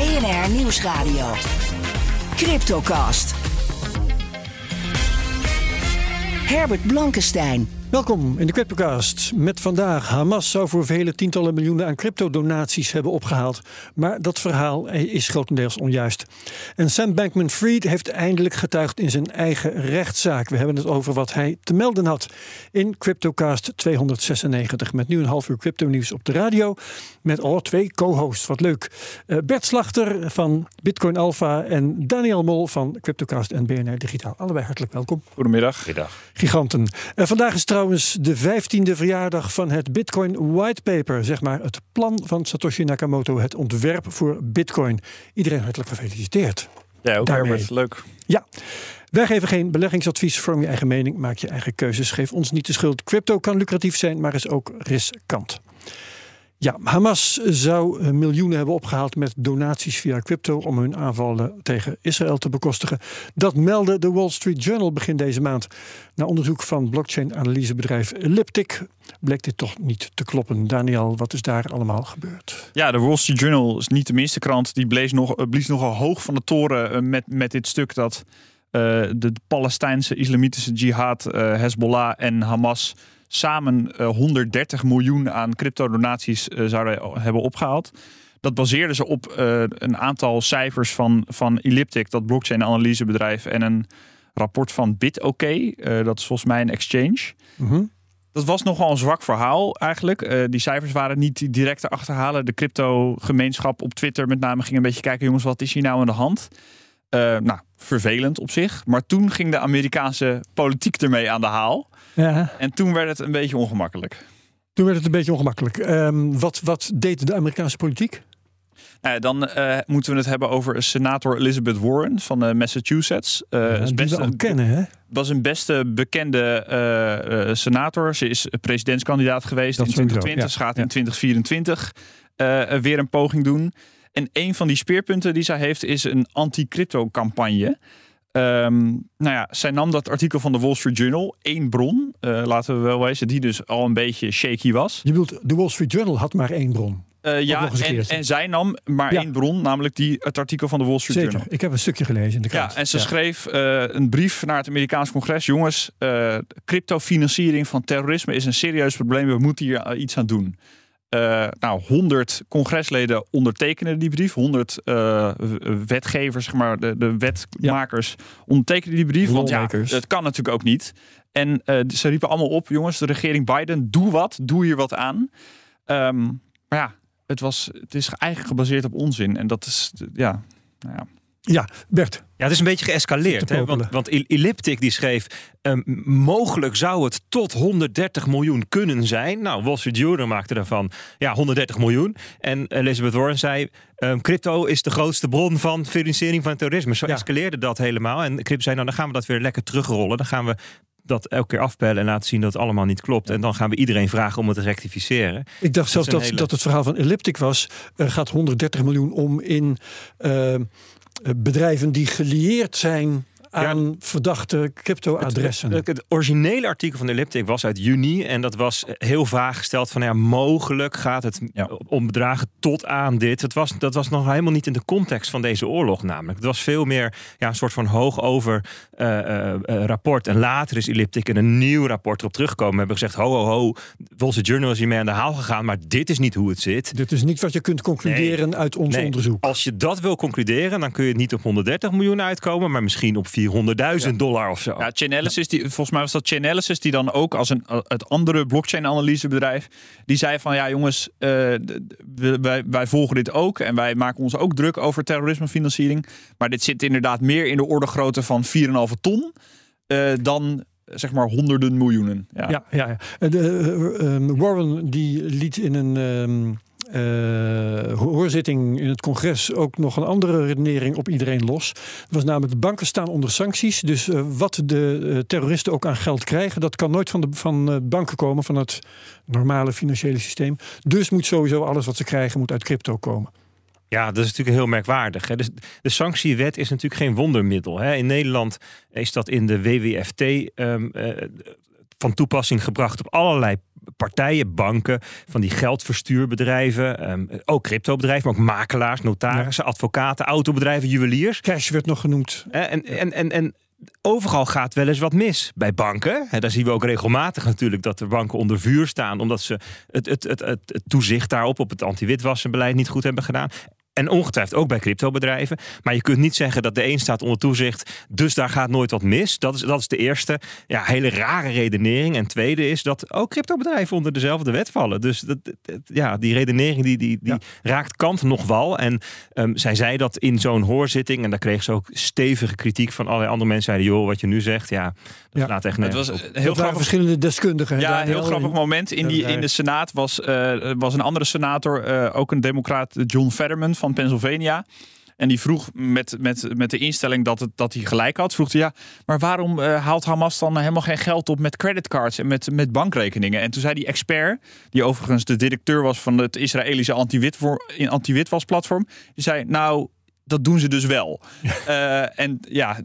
BNR Nieuwsradio. Cryptocast. Herbert Blankenstein. Welkom in de Cryptocast. Met vandaag Hamas zou voor vele tientallen miljoenen aan cryptodonaties hebben opgehaald. Maar dat verhaal is grotendeels onjuist. En Sam Bankman-Fried heeft eindelijk getuigd in zijn eigen rechtszaak. We hebben het over wat hij te melden had in Cryptocast 296. Met nu een half uur crypto nieuws op de radio. Met al twee co-hosts. Wat leuk. Uh, Bert Slachter van Bitcoin Alpha en Daniel Mol van Cryptocast en BNR Digitaal. Allebei hartelijk welkom. Goedemiddag. Goedemiddag. Giganten. Vandaag is trouwens de vijftiende verjaardag van het Bitcoin Whitepaper. Zeg maar het plan van Satoshi Nakamoto. Het ontwerp voor Bitcoin. Iedereen hartelijk gefeliciteerd. Ja, ook Daarmee. Herbert. Leuk. Ja. Wij geven geen beleggingsadvies. Vorm je eigen mening, maak je eigen keuzes. Geef ons niet de schuld. Crypto kan lucratief zijn, maar is ook riskant. Ja, Hamas zou miljoenen hebben opgehaald met donaties via crypto om hun aanvallen tegen Israël te bekostigen. Dat meldde de Wall Street Journal begin deze maand. Na onderzoek van blockchain-analysebedrijf Elliptic bleek dit toch niet te kloppen. Daniel, wat is daar allemaal gebeurd? Ja, de Wall Street Journal is niet de minste krant. Die blees, nog, blies nogal hoog van de toren met, met dit stuk dat de Palestijnse islamitische jihad, Hezbollah en Hamas samen uh, 130 miljoen aan crypto-donaties uh, zouden hebben opgehaald. Dat baseerden ze op uh, een aantal cijfers van, van Elliptic, dat blockchain-analysebedrijf, en een rapport van BitOK. dat is volgens mij een exchange. -hmm. Dat was nogal een zwak verhaal eigenlijk. die cijfers waren niet direct te achterhalen. De crypto-gemeenschap op Twitter met name ging een beetje kijken, jongens, wat is hier nou aan de hand? Nou, vervelend op zich. Maar toen ging de Amerikaanse politiek ermee aan de haal. Ja. En toen werd het een beetje ongemakkelijk. Toen werd het een beetje ongemakkelijk. Um, wat, wat deed de Amerikaanse politiek? Nou, dan uh, moeten we het hebben over senator Elizabeth Warren van uh, Massachusetts. Uh, ja, is best een kennen, hè? Was een beste bekende senator. Ze is presidentskandidaat geweest Dat in sowieso, 2020. ja. Gaat in Ja. 2024 weer een poging doen. En een van die speerpunten die zij heeft is een anti-crypto campagne. Um, nou ja, zij nam dat artikel van de Wall Street Journal, één bron, uh, laten we wel wezen, die dus al een beetje shaky was. Je bedoelt, de Wall Street Journal had maar één bron. Uh, ja, en, zij nam maar Ja. één bron, namelijk die, het artikel van de Wall Street Zeker. Journal. Ik heb een stukje gelezen in de krant. Ja, en ze schreef uh, een brief naar het Amerikaans congres. Jongens, cryptofinanciering van terrorisme is een serieus probleem. We moeten hier iets aan doen. Uh, nou, 100 congresleden ondertekenen die brief. 100 uh, wetgevers, zeg maar, de, de wetmakers ondertekenen die brief. Want ja, het kan natuurlijk ook niet. En uh, ze riepen allemaal op, jongens, de regering Biden, doe wat, doe hier wat aan. Um, maar ja, het, was, het is eigenlijk gebaseerd op onzin. En dat is, ja, nou ja. Ja, Bert. Ja, het is een beetje geëscaleerd. Hè? Want, want Elliptic die schreef... ehm, mogelijk zou het tot 130 miljoen kunnen zijn. Nou, Wall Street Journal maakte daarvan ja, 130 miljoen. En Elizabeth Warren zei... ehm, crypto is de grootste bron van financiering van terrorisme. Zo Ja. escaleerde dat helemaal. En crypto zei, nou dan gaan we dat weer lekker terugrollen. Dan gaan we dat elke keer afpellen en laten zien dat het allemaal niet klopt. En dan gaan we iedereen vragen om het te rectificeren. Ik dacht zelfs dat, hele- dat het verhaal van Elliptic was. Er gaat 130 miljoen om in eh, eh, bedrijven die gelieerd zijn aan verdachte crypto-adressen. Het, het originele artikel van Elliptic was uit juni. En dat was heel vaag gesteld van ja, mogelijk gaat het Ja. om bedragen tot aan dit. Het was, dat was nog helemaal niet in de context van deze oorlog namelijk. Het was veel meer ja, een soort van hoog over eh, eh, eh, rapport. En later is Elliptic in een nieuw rapport erop teruggekomen. Hebben gezegd, ho ho ho, Wall Street Journal is hiermee aan de haal gegaan. Maar dit is niet hoe het zit. Dit is niet wat je kunt concluderen uit ons Nee, onderzoek. Als je dat wil concluderen, dan kun je niet op 130 miljoen uitkomen, maar misschien op 400.000 dollar of zo. Ja, Chainalysis, die, volgens mij was dat Chainalysis die dan ook als een, het andere blockchain-analysebedrijf, die zei van ja jongens, eh, we- wij, wij volgen dit ook en wij maken ons ook druk over terrorismefinanciering. Maar dit zit inderdaad meer in de orde grootte van 4,5 ton eh, dan zeg maar honderden miljoenen. Ja. Ja, ja, ja. Eh, De, eh, Warren die liet in een ehm, eh, hoorzitting in het congres ook nog een andere redenering op iedereen los. Dat was namelijk de banken staan onder sancties. Dus eh, wat de eh, terroristen ook aan geld krijgen, dat kan nooit van de van, banken komen, van het normale financiële systeem. Dus moet sowieso alles wat ze krijgen, moet uit crypto komen. Ja, dat is natuurlijk heel merkwaardig. Hè. Dus de sanctiewet is natuurlijk geen wondermiddel. Hè. In Nederland is dat in de WWFT ehm, eh, van toepassing gebracht op allerlei partijen, banken, van die geldverstuurbedrijven, ehm, ook cryptobedrijven, maar ook makelaars, notarissen, advocaten, autobedrijven, juweliers. Cash werd nog genoemd. En, en, en, en overal gaat wel eens wat mis. Bij banken, daar zien we ook regelmatig natuurlijk dat de banken onder vuur staan, omdat ze het, het, het, het, het toezicht daarop, op het anti-witwassenbeleid niet goed hebben gedaan. En ongetwijfeld ook bij cryptobedrijven. Maar je kunt niet zeggen dat de een staat onder toezicht, dus daar gaat nooit wat mis. Dat is, dat is de eerste ja, hele rare redenering. En tweede is dat ook cryptobedrijven onder dezelfde wet vallen. Dus dat, dat- ja, die redenering die, die, die Ja. raakt Kant nog wel. En ehm, zij zei dat in zo'n hoorzitting. En daar kreeg ze ook stevige kritiek van allerlei andere mensen. Zeiden, joh, wat je nu zegt, ja, dat Ja. slaat echt Het was op. een Heel waren grappig verschillende deskundigen. Ja, een heel grappig moment. In, die, in de Senaat was, eh, was een andere senator, eh, ook een democraat, John Fetterman van Pennsylvania. En die vroeg met, met, met de instelling dat, het, dat hij gelijk had, vroeg hij ja, maar waarom eh, haalt Hamas dan helemaal geen geld op met creditcards en met, met bankrekeningen? En toen zei die expert, die overigens de directeur was van het Israëlische anti-witwasplatform, die zei nou, dat doen ze dus wel. Eh, en ja,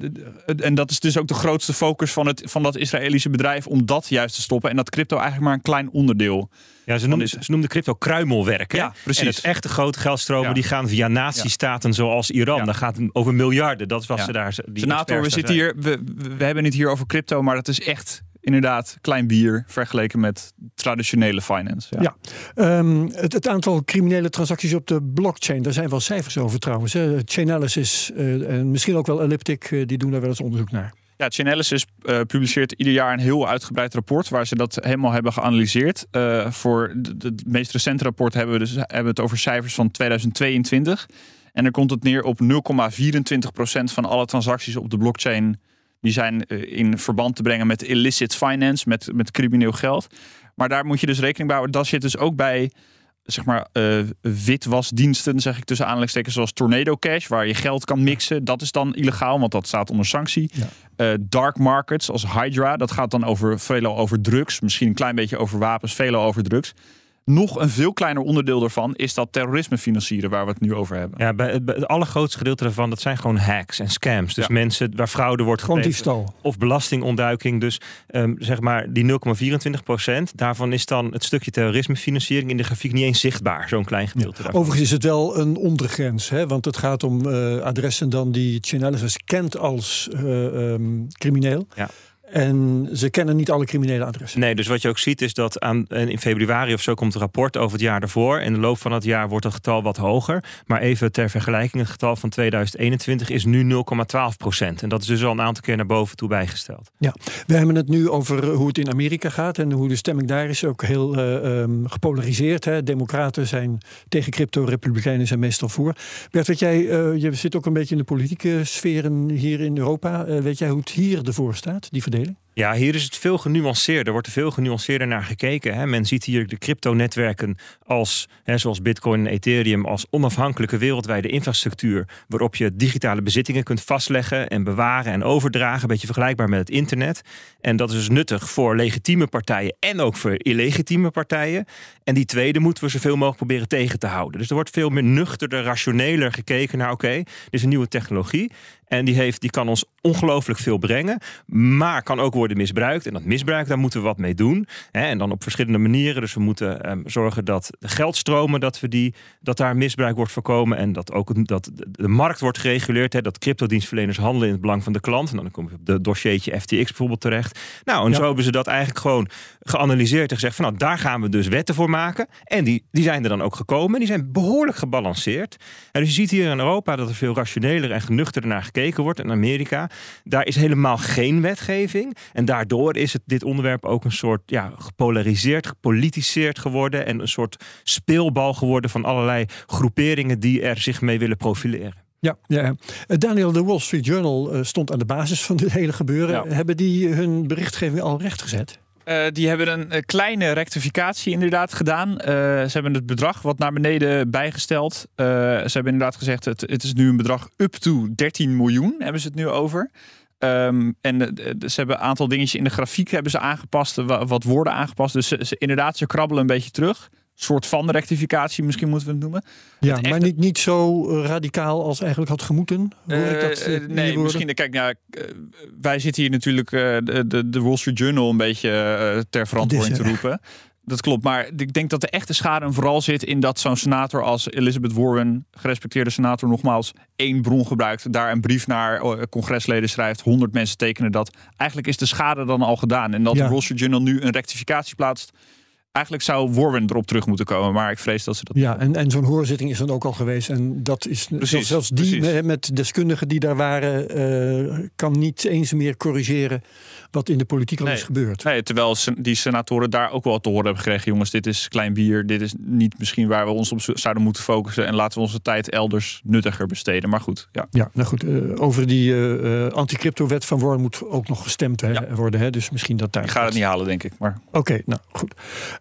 en dat is dus ook de grootste focus van, het, van dat Israëlische bedrijf om dat juist te stoppen. En dat crypto eigenlijk maar een klein onderdeel. Ja, ze noemden, dit- ze noemden crypto kruimelwerk. hè? Ja, precies. En het echte groute geldstromen Ja. die gaan via nazistaten zoals Iran. Daar gaat het over miljarden. Dat was ze daar. Die Senator, we zitten hier, we- we hebben het hier over crypto, maar dat is echt inderdaad klein bier vergeleken met traditionele finance. Ja. Ja. Ehm, het, het aantal criminele transacties op de blockchain, daar zijn wel cijfers over trouwens. Hè. Chainalysis eh, en misschien ook wel Elliptic, eh, die doen daar wel eens onderzoek naar. Ja, Chainalysis eh publiceert ieder jaar een heel uitgebreid rapport waar ze dat helemaal hebben geanalyseerd. Voor het meest recente rapport hebben we, dus, hebben we het over cijfers van 2022. En dan komt het neer op 0,24% van alle transacties op de blockchain. Die zijn eh, in verband te brengen met illicit finance, met, met crimineel geld. Maar daar moet je dus rekening bij houden. Dat zit dus ook bij zeg maar, eh, witwasdiensten, zeg ik tussen aanhalingstekens, zoals Tornado Cash, waar je geld kan mixen. Dat is dan illegaal, want dat staat onder sanctie. Ja. Eh, dark markets als Hydra, dat gaat dan over, veelal over drugs. Misschien een klein beetje over wapens, veelal over drugs. Nog een veel kleiner onderdeel daarvan is dat terrorisme financieren, waar we het nu over hebben. Ja, bij, bij het allergrootste gedeelte daarvan, dat zijn gewoon hacks en scams. Dus Ja. mensen waar fraude wordt diefstal. Of belastingontduiking. Dus ehm, zeg maar die 0,24 procent. Daarvan is dan het stukje terrorismefinanciering in de grafiek niet eens zichtbaar. Zo'n klein gedeelte daarvan. Overigens is het wel een ondergrens, hè, want het gaat om eh, adressen dan die Chainalysis kent als eh, ehm, crimineel. Ja. En ze kennen niet alle criminele adressen. Nee, dus wat je ook ziet is dat aan, in februari of zo komt een rapport over het jaar ervoor. In de loop van het jaar wordt het getal wat hoger. Maar even ter vergelijking, het getal van 2021 is nu 0,12 procent. En dat is dus al een aantal keer naar boven toe bijgesteld. Ja, we hebben het nu over eh, hoe het in Amerika gaat en hoe de stemming daar is ook heel eh, ehm, gepolariseerd. Hè. Democraten zijn tegen crypto, republikeinen zijn meestal voor. Bert, weet jij, eh, je zit ook een beetje in de politieke sferen hier in Europa. Weet jij hoe het hier ervoor staat, die verdeling? Ja, hier is het veel genuanceerder. Er wordt er veel genuanceerder naar gekeken. Hè. Men ziet hier de cryptonetwerken als, hè, zoals Bitcoin en Ethereum, als onafhankelijke wereldwijde infrastructuur. Waarop je digitale bezittingen kunt vastleggen en bewaren en overdragen. Een beetje vergelijkbaar met het internet. En dat is dus nuttig voor legitieme partijen en ook voor illegitieme partijen. En die tweede moeten we zoveel mogelijk proberen tegen te houden. Dus er wordt veel meer nuchterder, rationeler gekeken naar: oké, dit is een nieuwe technologie. En die, heeft, die kan ons ongelooflijk veel brengen. Maar kan ook worden misbruikt. En dat misbruik, daar moeten we wat mee doen. En dan op verschillende manieren. Dus we moeten ehm, zorgen dat de geldstromen, dat, we die, dat daar misbruik wordt voorkomen. En dat ook dat de- markt wordt gereguleerd. Hè, dat cryptodienstverleners handelen in het belang van de klant. En dan kom je op de dossiertje FTX bijvoorbeeld terecht. Nou, en Ja. zo hebben ze dat eigenlijk gewoon geanalyseerd en gezegd van nou, daar gaan we dus wetten voor maken. En die, die zijn er dan ook gekomen. Die zijn behoorlijk gebalanceerd. En dus je ziet hier in Europa dat er veel rationeler en genuchterder naar gekeken wordt. In Amerika, daar is helemaal geen wetgeving. En daardoor is het, dit onderwerp ook een soort ja, gepolariseerd, gepolitiseerd geworden. En een soort speelbal geworden van allerlei groeperingen die er zich mee willen profileren. Ja, ja. Eh, Daniel, de Wall Street Journal eh, stond aan de basis van dit hele gebeuren. Ja. Hebben die hun berichtgeving al rechtgezet? Uh, die hebben een, een, kleine rectificatie inderdaad gedaan. Uh, ze hebben het bedrag wat naar beneden bijgesteld. Ze hebben inderdaad gezegd, het, het is nu een bedrag up to 13 miljoen, hebben ze het nu over. Um, en ze hebben een aantal dingetjes in de grafiek hebben ze aangepast, wat woorden aangepast. Dus ze, inderdaad, ze krabbelen een beetje terug soort van rectificatie, misschien moeten we het noemen. Ja, maar niet, niet zo radicaal als eigenlijk had gemoeten. Uh, ik dat, uh, nee, misschien. Kijk, ja, wij zitten hier natuurlijk uh, de, de Wall Street Journal een beetje ter verantwoording te roepen. Dat klopt, maar ik denk dat de echte schade vooral zit in dat zo'n senator als Elizabeth Warren, gerespecteerde senator, nogmaals één bron gebruikt, daar een brief naar congresleden schrijft, honderd mensen tekenen dat. Eigenlijk is de schade dan al gedaan. En dat de Wall Street Journal nu een rectificatie plaatst, Eigenlijk zou Warren erop terug moeten komen, maar ik vrees dat ze dat. Ja, en, en zo'n hoorzitting is dan ook al geweest. En dat is precies, zelfs die met, met, deskundigen die daar waren, uh, kan niet eens meer corrigeren wat in de politiek al is gebeurd. Nee, terwijl die senatoren daar ook wel te horen hebben gekregen: jongens, dit is klein bier, dit is niet misschien waar we ons op zouden moeten focussen. En laten we onze tijd elders nuttiger besteden. Maar goed, ja. Ja, nou goed, uh, over die uh, anti-crypto-wet van Warren moet ook nog gestemd hè, ja. worden. Hè? Dus misschien dat daar. Ik ga het niet halen, denk ik. Maar... Oké, nou goed.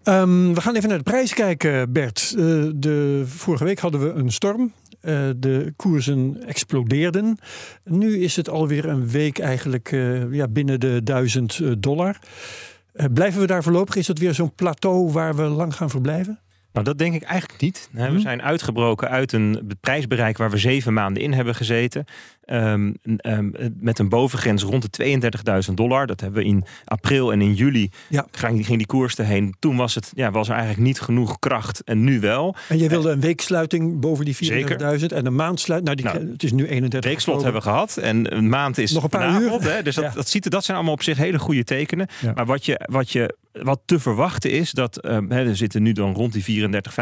Um, we gaan even naar de prijs kijken, Bert. Uh, de, vorige week hadden we een storm. Uh, de koersen explodeerden. Nu is het alweer een week eigenlijk uh, ja, binnen de 1000 dollar. blijven we daar voorlopig? Is het weer zo'n plateau waar we lang gaan verblijven? Nou, dat denk ik eigenlijk niet. We mhm. zijn uitgebroken uit een prijsbereik waar we zeven maanden in hebben gezeten. Um, um, met een bovengrens rond de 32.000 dollar. Dat hebben we in april en in juli. Ja. Ging, ging die koers erheen. Toen was, het, ja, was er eigenlijk niet genoeg kracht. En nu wel. En je wilde een weeksluiting boven die 34.000 en een maandsluiting. Nou, die, nou, het is nu 31. Weekslot hebben we gehad. En een maand is nog een paar uur. Hè, dus dat, dat, ziet, dat zijn allemaal op zich hele goede tekenen. Ja. Maar wat je, wat je wat te verwachten is dat um, hè, er zitten nu dan rond die 34,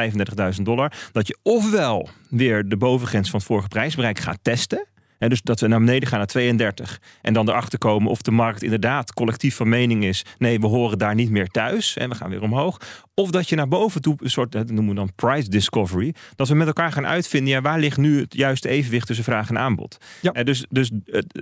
35.000 dollar. Dat je ofwel weer de bovengrens van het vorige prijsbereik gaat testen dus dat we naar beneden gaan naar 32 en dan erachter komen of de markt inderdaad collectief van mening is: nee, we horen daar niet meer thuis. En we gaan weer omhoog. Of dat je naar boven toe, een soort, dat noemen we dan price discovery, dat we met elkaar gaan uitvinden, ja, waar ligt nu het juiste evenwicht tussen vraag en aanbod. Ja. dus dus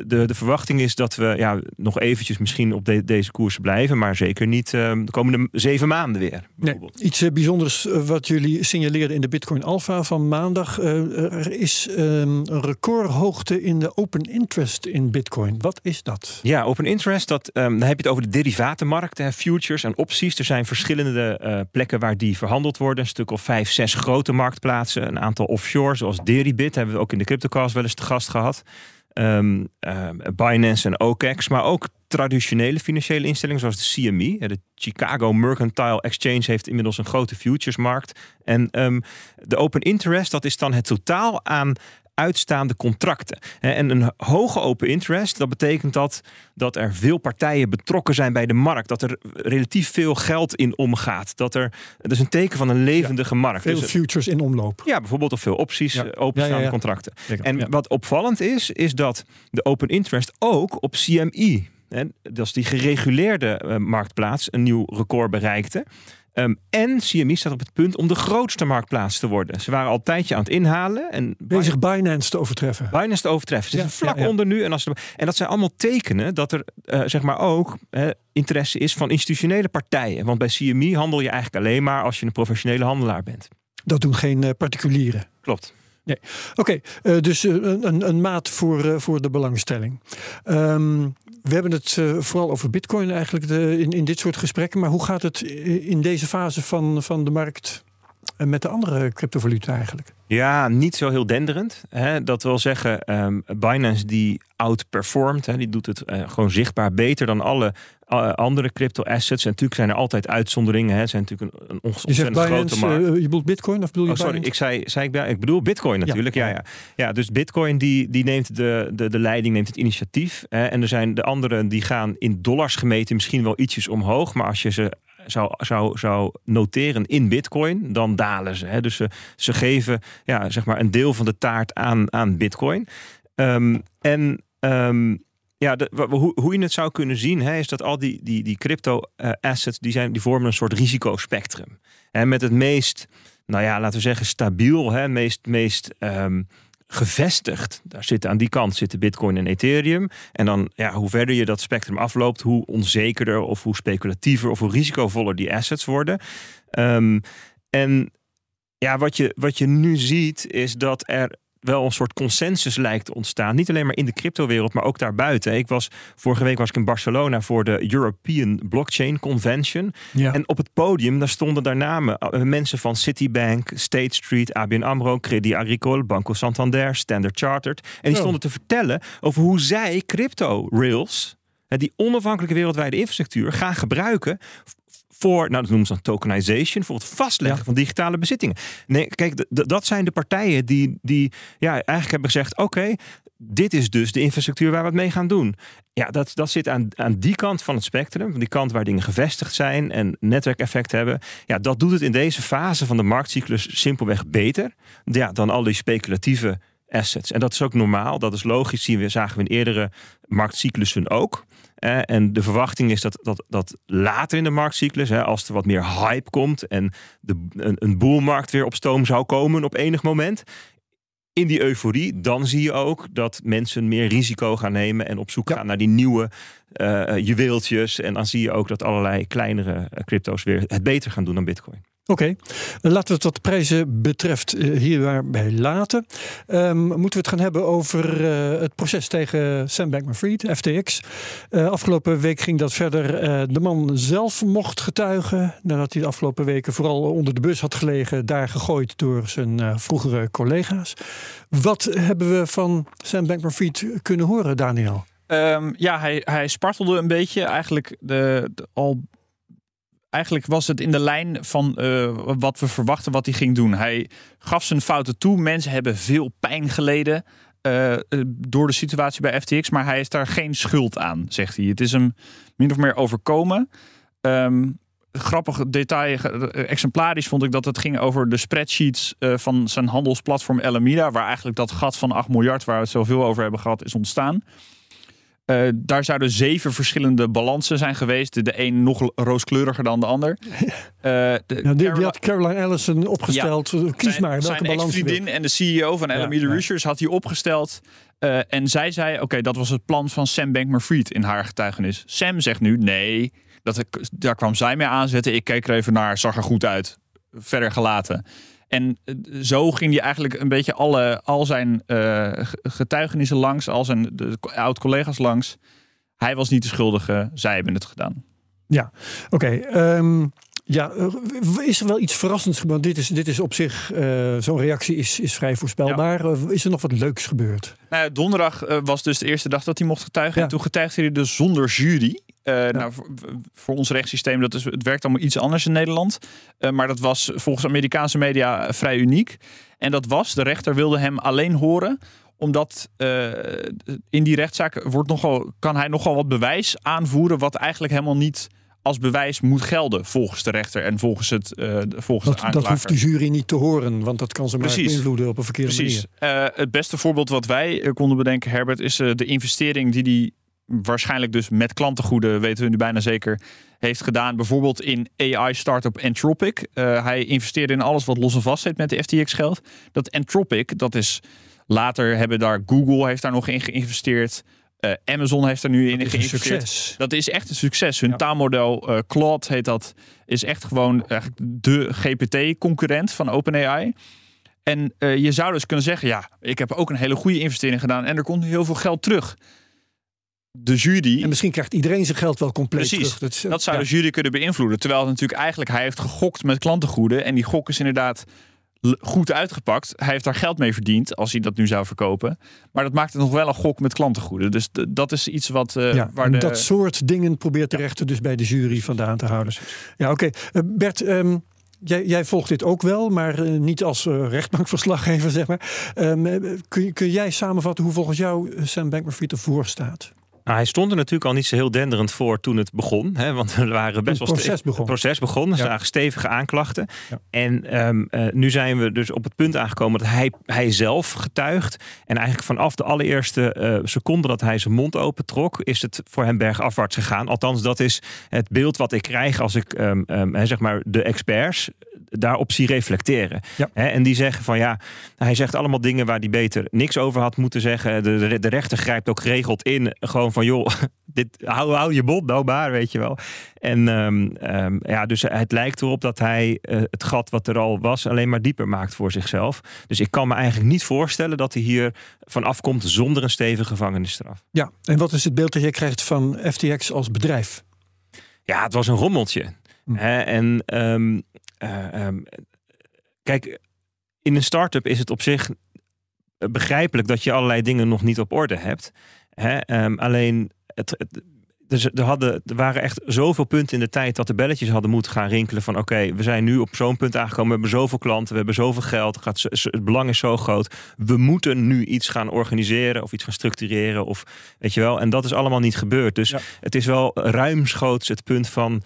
de, de verwachting is dat we ja, nog eventjes misschien op deze koersen blijven, maar zeker niet uh, de komende zeven maanden weer. Nee, iets uh, bijzonders wat jullie signaleerden in de Bitcoin Alpha van maandag. er is ehm, een recordhoogte in de open interest in Bitcoin. Wat is dat? Ja, open interest, dat, um, dan heb je het over de derivatenmarkten, futures en opties. Er zijn verschillende plekken waar die verhandeld worden. Een stuk of vijf, zes grote marktplaatsen. Een aantal offshore, zoals Deribit, hebben we ook in de CryptoCast wel eens te gast gehad. Um, uh, Binance en OKEx, maar ook traditionele financiële instellingen zoals de CME. De Chicago Mercantile Exchange heeft inmiddels een grote futuresmarkt. En um, de open interest, dat is dan het totaal aan uitstaande contracten. En een hoge open interest, dat betekent dat, dat er veel partijen betrokken zijn bij de markt. Dat er relatief veel geld in omgaat. Dat er, dat is een teken van een levendige markt. Veel dus, futures in omloop. Ja, bijvoorbeeld of veel opties, ja. Eh, openstaande ja, contracten. En wat opvallend is, is dat de open interest ook op CME, hè, dat is die gereguleerde uh, marktplaats, een nieuw record bereikte. Um, en CME staat op het punt om de grootste marktplaats te worden. Ze waren al een tijdje aan het inhalen. En Bezig Binance te overtreffen. Binance te overtreffen. Ze ja, vlak onder nu. En, als en dat zijn allemaal tekenen dat er uh, zeg maar ook uh, interesse is van institutionele partijen. Want bij CME handel je eigenlijk alleen maar als je een professionele handelaar bent. Dat doen geen uh, particulieren. Klopt. Nee. Oké, okay, dus een, een, maat voor, voor de belangstelling. Um, we hebben het uh, vooral over Bitcoin eigenlijk de, in, in dit soort gesprekken. Maar hoe gaat het in deze fase van, van de markt met de andere cryptovaluta eigenlijk? Ja, niet zo heel denderend. Hè. Dat wil zeggen, um, Binance die outperformt. Hè, die doet het uh, gewoon zichtbaar beter dan alle uh, andere crypto assets. En natuurlijk zijn er altijd uitzonderingen. Hè. Het zijn natuurlijk een, een ontzettend grote markt. Uh, je bedoelt Bitcoin of bedoel je? Oh, sorry, ik zei, zei ik, ik bedoel Bitcoin natuurlijk. Ja, ja, ja. ja dus Bitcoin die, die neemt de, de, de leiding, neemt het initiatief. Hè. En er zijn de anderen die gaan in dollars gemeten misschien wel ietsjes omhoog. Maar als je ze zou, zou, zou noteren in bitcoin, dan dalen ze. Hè. Dus ze, ze geven ja, zeg maar een deel van de taart aan, aan bitcoin. Um, en um, ja, de, hoe, hoe je het zou kunnen zien, hè, is dat al die, die, die crypto uh, assets, die, zijn, die vormen een soort risicospectrum. En met het meest, nou ja, laten we zeggen, stabiel, hè, meest, meest um, gevestigd. Daar zitten aan die kant zitten Bitcoin en Ethereum. En dan, ja, hoe verder je dat spectrum afloopt, hoe onzekerder of hoe speculatiever of hoe risicovoller die assets worden. Ehm, en ja, wat je, wat je nu ziet is dat er wel een soort consensus lijkt te ontstaan. Niet alleen maar in de cryptowereld, maar ook daarbuiten. Ik was, vorige week was ik in Barcelona voor de European Blockchain Convention. Ja. En op het podium, daar stonden daar namen. eh, Mensen van Citibank, State Street, ABN AMRO, Credit Agricole, Banco Santander, Standard Chartered. En die Oh. stonden te vertellen over hoe zij crypto rails, die onafhankelijke wereldwijde infrastructuur, gaan gebruiken voor, nou dat noemen ze dan tokenization, voor het vastleggen Ja. van digitale bezittingen. Nee, kijk, dat zijn de partijen die, die ja, eigenlijk hebben gezegd, oké, dit is dus de infrastructuur waar we het mee gaan doen. Ja, dat, dat zit aan, aan die kant van het spectrum, die kant waar dingen gevestigd zijn en netwerkeffect hebben. Ja, dat doet het in deze fase van de marktcyclus simpelweg beter ja, dan al die speculatieve assets. En dat is ook normaal, dat is logisch, zien we, zagen we in eerdere marktcyclussen ook. Eh, en de verwachting is dat, dat, dat later in de marktcyclus, als er wat meer hype komt en de, een, een boelmarkt weer op stoom zou komen op enig moment, in die euforie, dan zie je ook dat mensen meer risico gaan nemen en op zoek Ja. gaan naar die nieuwe eh, juweeltjes. En dan zie je ook dat allerlei kleinere eh, crypto's weer het beter gaan doen dan Bitcoin. Oké, laten we het wat prijzen betreft eh, hierbij laten. Ehm, moeten we het gaan hebben over eh, het proces tegen Sam Bankman-Fried, FTX. Eh, afgelopen week ging dat verder. De man zelf mocht getuigen nadat hij de afgelopen weken vooral onder de bus had gelegen, daar gegooid door zijn vroegere collega's. Wat hebben we van Sam Bankman-Fried kunnen horen, Daniel? Ehm, ja, hij, hij spartelde een beetje. Eigenlijk, de- al, eigenlijk was het in de lijn van eh, wat we verwachten wat hij ging doen. Hij gaf zijn fouten toe. Mensen hebben veel pijn geleden eh, eh, door de situatie bij FTX. Maar hij is daar geen schuld aan, zegt hij. Het is hem min of meer overkomen. Ehm, grappig detail, exemplarisch vond ik dat het ging over de spreadsheets van zijn handelsplatform Alameda. Waar eigenlijk dat gat van 8 miljard, waar we het zoveel over hebben gehad, is ontstaan. Eh, daar zouden zeven verschillende balansen zijn geweest. De, de een nog rooskleuriger dan de ander. Eh, de Nou, die, die Caroline- had Caroline Allison opgesteld. Kies zijn, maar welke zijn balans je wil. ex-vriendin en de CEO van Alameda ja. Research had hij opgesteld. Eh, en zij zei, oké, dat was het plan van Sam Bankman-Fried in haar getuigenis. Sam zegt nu, nee, dat, daar kwam zij mee aanzetten. Ik keek er even naar, zag er goed uit. Verder gelaten. En eh, zo ging hij eigenlijk een beetje alle, al zijn ge- getuigenissen langs, al zijn oud-collega's langs. Hij was niet de schuldige, zij hebben het gedaan. Oké, ehm, ja, eh, is er wel iets verrassends gebeurd? Dit is, dit is op zich, zo'n reactie is, is vrij voorspelbaar. Is er nog wat leuks gebeurd? Nou, ja, donderdag was dus de eerste dag dat hij mocht getuigen. Ja. En toen getuigde hij dus zonder jury. Eh, nou, voor, voor ons rechtssysteem, dat is, het werkt allemaal iets anders in Nederland. Eh, maar dat was volgens Amerikaanse media vrij uniek. En dat was, de rechter wilde hem alleen horen omdat eh, in die rechtszaak wordt nogal, kan hij nogal wat bewijs aanvoeren... wat eigenlijk helemaal niet als bewijs moet gelden volgens de rechter en volgens, het, eh, volgens de Dat, dat hoeft de jury niet te horen, want dat kan ze maar Precies. beïnvloeden op een verkeerde Precies. manier. Eh, het beste voorbeeld wat wij konden bedenken, Herbert, is de investering die hij waarschijnlijk dus met klantengoeden, weten we nu bijna zeker, heeft gedaan. Bijvoorbeeld in AI-startup Anthropic. Eh, hij investeerde in alles wat los en vast zit met de FTX-geld. Dat Anthropic, dat is later hebben daar Google heeft daar nog in geïnvesteerd. Eh, Amazon heeft er nu in een geïnvesteerd. succes. Dat is echt een succes. Hun Ja. taalmodel eh, Claude heet dat. Is echt gewoon eigenlijk de GPT-concurrent van OpenAI. En je zou dus kunnen zeggen, ja, ik heb ook een hele goede investering gedaan en er komt heel veel geld terug. De jury, En misschien krijgt iedereen zijn geld wel compleet Precies. terug. is- dat zou ja. de jury kunnen beïnvloeden. Terwijl het natuurlijk eigenlijk, hij heeft gegokt met klantengoeden en die gok is inderdaad goed uitgepakt. Hij heeft daar geld mee verdiend als hij dat nu zou verkopen. Maar dat maakt het nog wel een gok met klantengoeden. Dus dat is iets wat eh, Ja, waar en de... dat soort dingen probeert de rechter dus bij de jury vandaan te houden. Ja, oké. Eh, Bert, ehm, jij, jij volgt dit ook wel, maar eh, niet als rechtbankverslaggever, zeg maar. Ehm, eh, kun, kun jij samenvatten hoe volgens jou Sam Bankman-Fried ervoor staat? Nou, hij stond er natuurlijk al niet zo heel denderend voor toen het begon. Hè, want er waren best het wel proces ste- begon. Het proces begon. Er Ja. zagen stevige aanklachten. Ja. En ehm, eh, nu zijn we dus op het punt aangekomen dat hij, hij zelf getuigt. En eigenlijk vanaf de allereerste eh, seconde dat hij zijn mond opentrok, is het voor hem bergafwaarts gegaan. Althans, dat is het beeld wat ik krijg als ik ehm, ehm, hè, zeg maar de experts daarop zie reflecteren. Ja. Hè, en die zeggen van ja, hij zegt allemaal dingen waar hij beter niks over had moeten zeggen. De, de, de rechter grijpt ook geregeld in. Gewoon van joh, dit, hou, hou je bot nou maar, weet je wel. En ehm, ehm, ja, dus het lijkt erop dat hij eh, het gat wat er al was alleen maar dieper maakt voor zichzelf. Dus ik kan me eigenlijk niet voorstellen dat hij hier van afkomt zonder een stevige gevangenisstraf. Ja, en wat is het beeld dat jij krijgt van FTX als bedrijf? Ja, het was een rommeltje. Hm. Hè, en ehm, eh, kijk, in een start-up is het op zich begrijpelijk dat je allerlei dingen nog niet op orde hebt. Hè, ehm, alleen, het, het- dus er, hadden, er waren echt zoveel punten in de tijd dat de belletjes hadden moeten gaan rinkelen van oké, we zijn nu op zo'n punt aangekomen, we hebben zoveel klanten, we hebben zoveel geld, het, gaat, het belang is zo groot, we moeten nu iets gaan organiseren of iets gaan structureren of weet je wel, en dat is allemaal niet gebeurd. Dus Ja. het is wel ruimschoots het punt van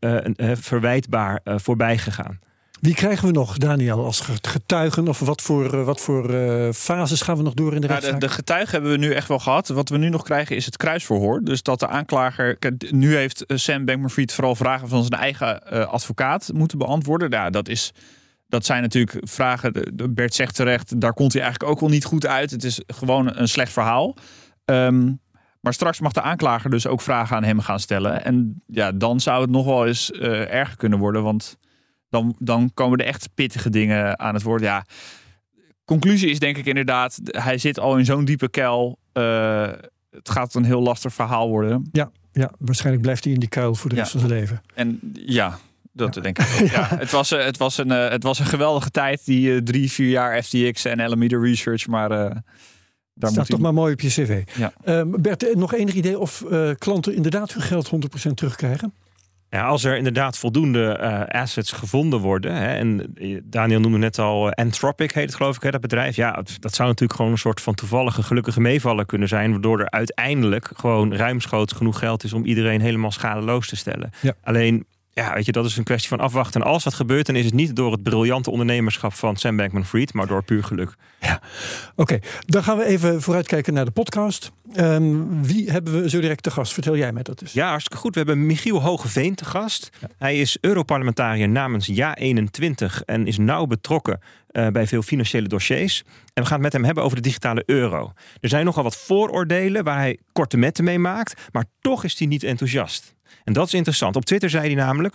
eh, eh, verwijtbaar eh, voorbij gegaan. Wie krijgen we nog, Daniel, als getuigen? Of wat voor, eh, wat voor eh, fases gaan we nog door in de Nou, de, rechtszaak? de getuigen hebben we nu echt wel gehad. Wat we nu nog krijgen is het kruisverhoor. Dus dat de aanklager. Nu heeft eh, Sam Bankman-Fried vooral vragen van zijn eigen advocaat moeten beantwoorden. Ja, dat, is, dat zijn natuurlijk vragen. Bert zegt terecht, daar komt hij eigenlijk ook wel niet goed uit. Het is gewoon een slecht verhaal. Ehm, maar straks mag de aanklager dus ook vragen aan hem gaan stellen. En ja, dan zou het nog wel eens erger kunnen worden. Want dan, dan komen er echt pittige dingen aan het woord. Ja, conclusie is denk ik inderdaad, hij zit al in zo'n diepe kuil. Eh, het gaat een heel lastig verhaal worden. Ja, waarschijnlijk blijft hij in die kuil voor de Ja. rest van zijn leven. En ja, dat denk ik ook. Ja. het, was, eh, het, was een, eh, het was een geweldige tijd, die eh, drie, vier jaar FTX en Alameda Research. Maar eh, daar Staat moet toch maar mooi op je cv. Ja. Ehm, Bert, nog enig idee of klanten inderdaad hun geld 100% terugkrijgen? Ja, als er inderdaad voldoende eh, assets gevonden worden. Hè, en eh, Daniel noemde net al eh, Anthropic heet het geloof ik, hè, dat bedrijf. Ja, het- dat zou natuurlijk gewoon een soort van toevallige gelukkige meevaller kunnen zijn. Waardoor er uiteindelijk gewoon ruimschoots genoeg geld is om iedereen helemaal schadeloos te stellen. Ja. Alleen, ja, weet je, dat is een kwestie van afwachten. En als dat gebeurt, dan is het niet door het briljante ondernemerschap van Sam Bankman-Fried, maar door puur geluk. Oké, dan gaan we even vooruitkijken naar de podcast. Ehm, wie hebben we zo direct te gast? Vertel jij mij dat eens. Ja, hartstikke goed. We hebben Michiel Hogeveen te gast. Hij is Europarlementariër namens Ja21 en is nauw betrokken eh, bij veel financiële dossiers. En we gaan het met hem hebben over de digitale euro. Er zijn nogal wat vooroordelen waar hij korte metten mee maakt, maar toch is hij niet enthousiast. En dat is interessant. Op Twitter zei hij namelijk.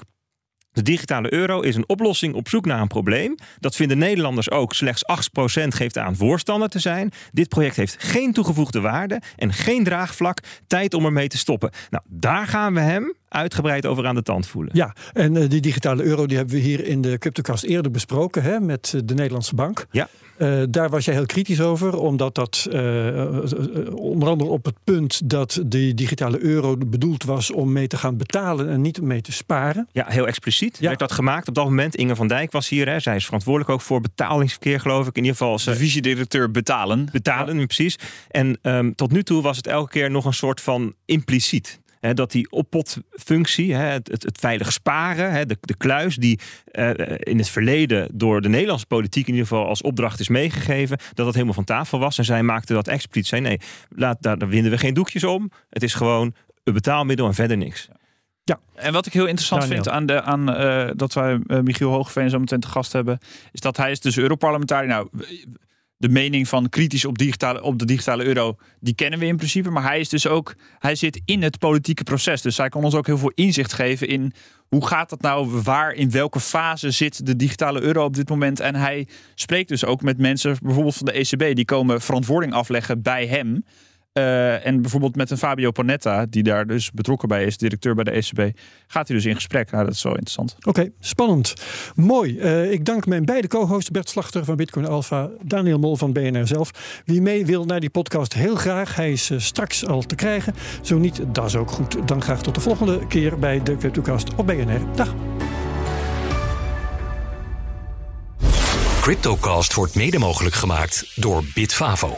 De digitale euro is een oplossing op zoek naar een probleem. Dat vinden Nederlanders ook. Slechts 8% geeft aan voorstander te zijn. Dit project heeft geen toegevoegde waarde en geen draagvlak. Tijd om ermee te stoppen. Nou, daar gaan we hem uitgebreid over aan de tand voelen. Ja, en eh, die digitale euro die hebben we hier in de Cryptocast eerder besproken hè, met eh, de Nederlandse Bank. Ja. Eh, daar was jij heel kritisch over, omdat dat eh, eh, onder andere op het punt dat die digitale euro bedoeld was om mee te gaan betalen en niet om mee te sparen. Ja, heel expliciet Ja. werd dat gemaakt. Op dat moment, Inge van Dijk was hier. Hè. Zij is verantwoordelijk ook voor betalingsverkeer, geloof ik. In ieder geval, ze Divisiedirecteur betalen. betalen nu precies. En ehm, tot nu toe was het elke keer nog een soort van impliciet. Hè, dat die oppotfunctie, hè, het, het, het veilig sparen, hè, de, de kluis die eh, in het verleden door de Nederlandse politiek in ieder geval als opdracht is meegegeven, dat dat helemaal van tafel was. En zij maakte dat expliciet. Zei, nee, laat, daar, daar winden we geen doekjes om. Het is gewoon een betaalmiddel en verder niks. En wat ik heel interessant Daniel. vind aan, de, aan eh, dat wij eh, Michiel Hoogveen zo meteen te gast hebben, is dat hij is dus Europarlementariër. Nou, de mening van kritisch op, digitale, op de digitale euro, die kennen we in principe. Maar hij is dus ook, hij zit in het politieke proces. Dus hij kan ons ook heel veel inzicht geven in hoe gaat dat nou, waar, in welke fase zit de digitale euro op dit moment. En hij spreekt dus ook met mensen, bijvoorbeeld van de ECB, die komen verantwoording afleggen bij hem. Eh, en bijvoorbeeld met een Fabio Panetta, die daar dus betrokken bij is, directeur bij de ECB, gaat hij dus in gesprek. Nou, dat is wel interessant. Oké, spannend. Mooi. Eh, ik dank mijn beide co-hosts, Bert Slachter van Bitcoin Alpha, Daniel Mol van BNR zelf. Wie mee wil naar die podcast, heel graag. Hij is eh, straks al te krijgen. Zo niet, dat is ook goed. Dan graag tot de volgende keer bij de Cryptocast op BNR. Dag. Cryptocast wordt mede mogelijk gemaakt door Bitfavo,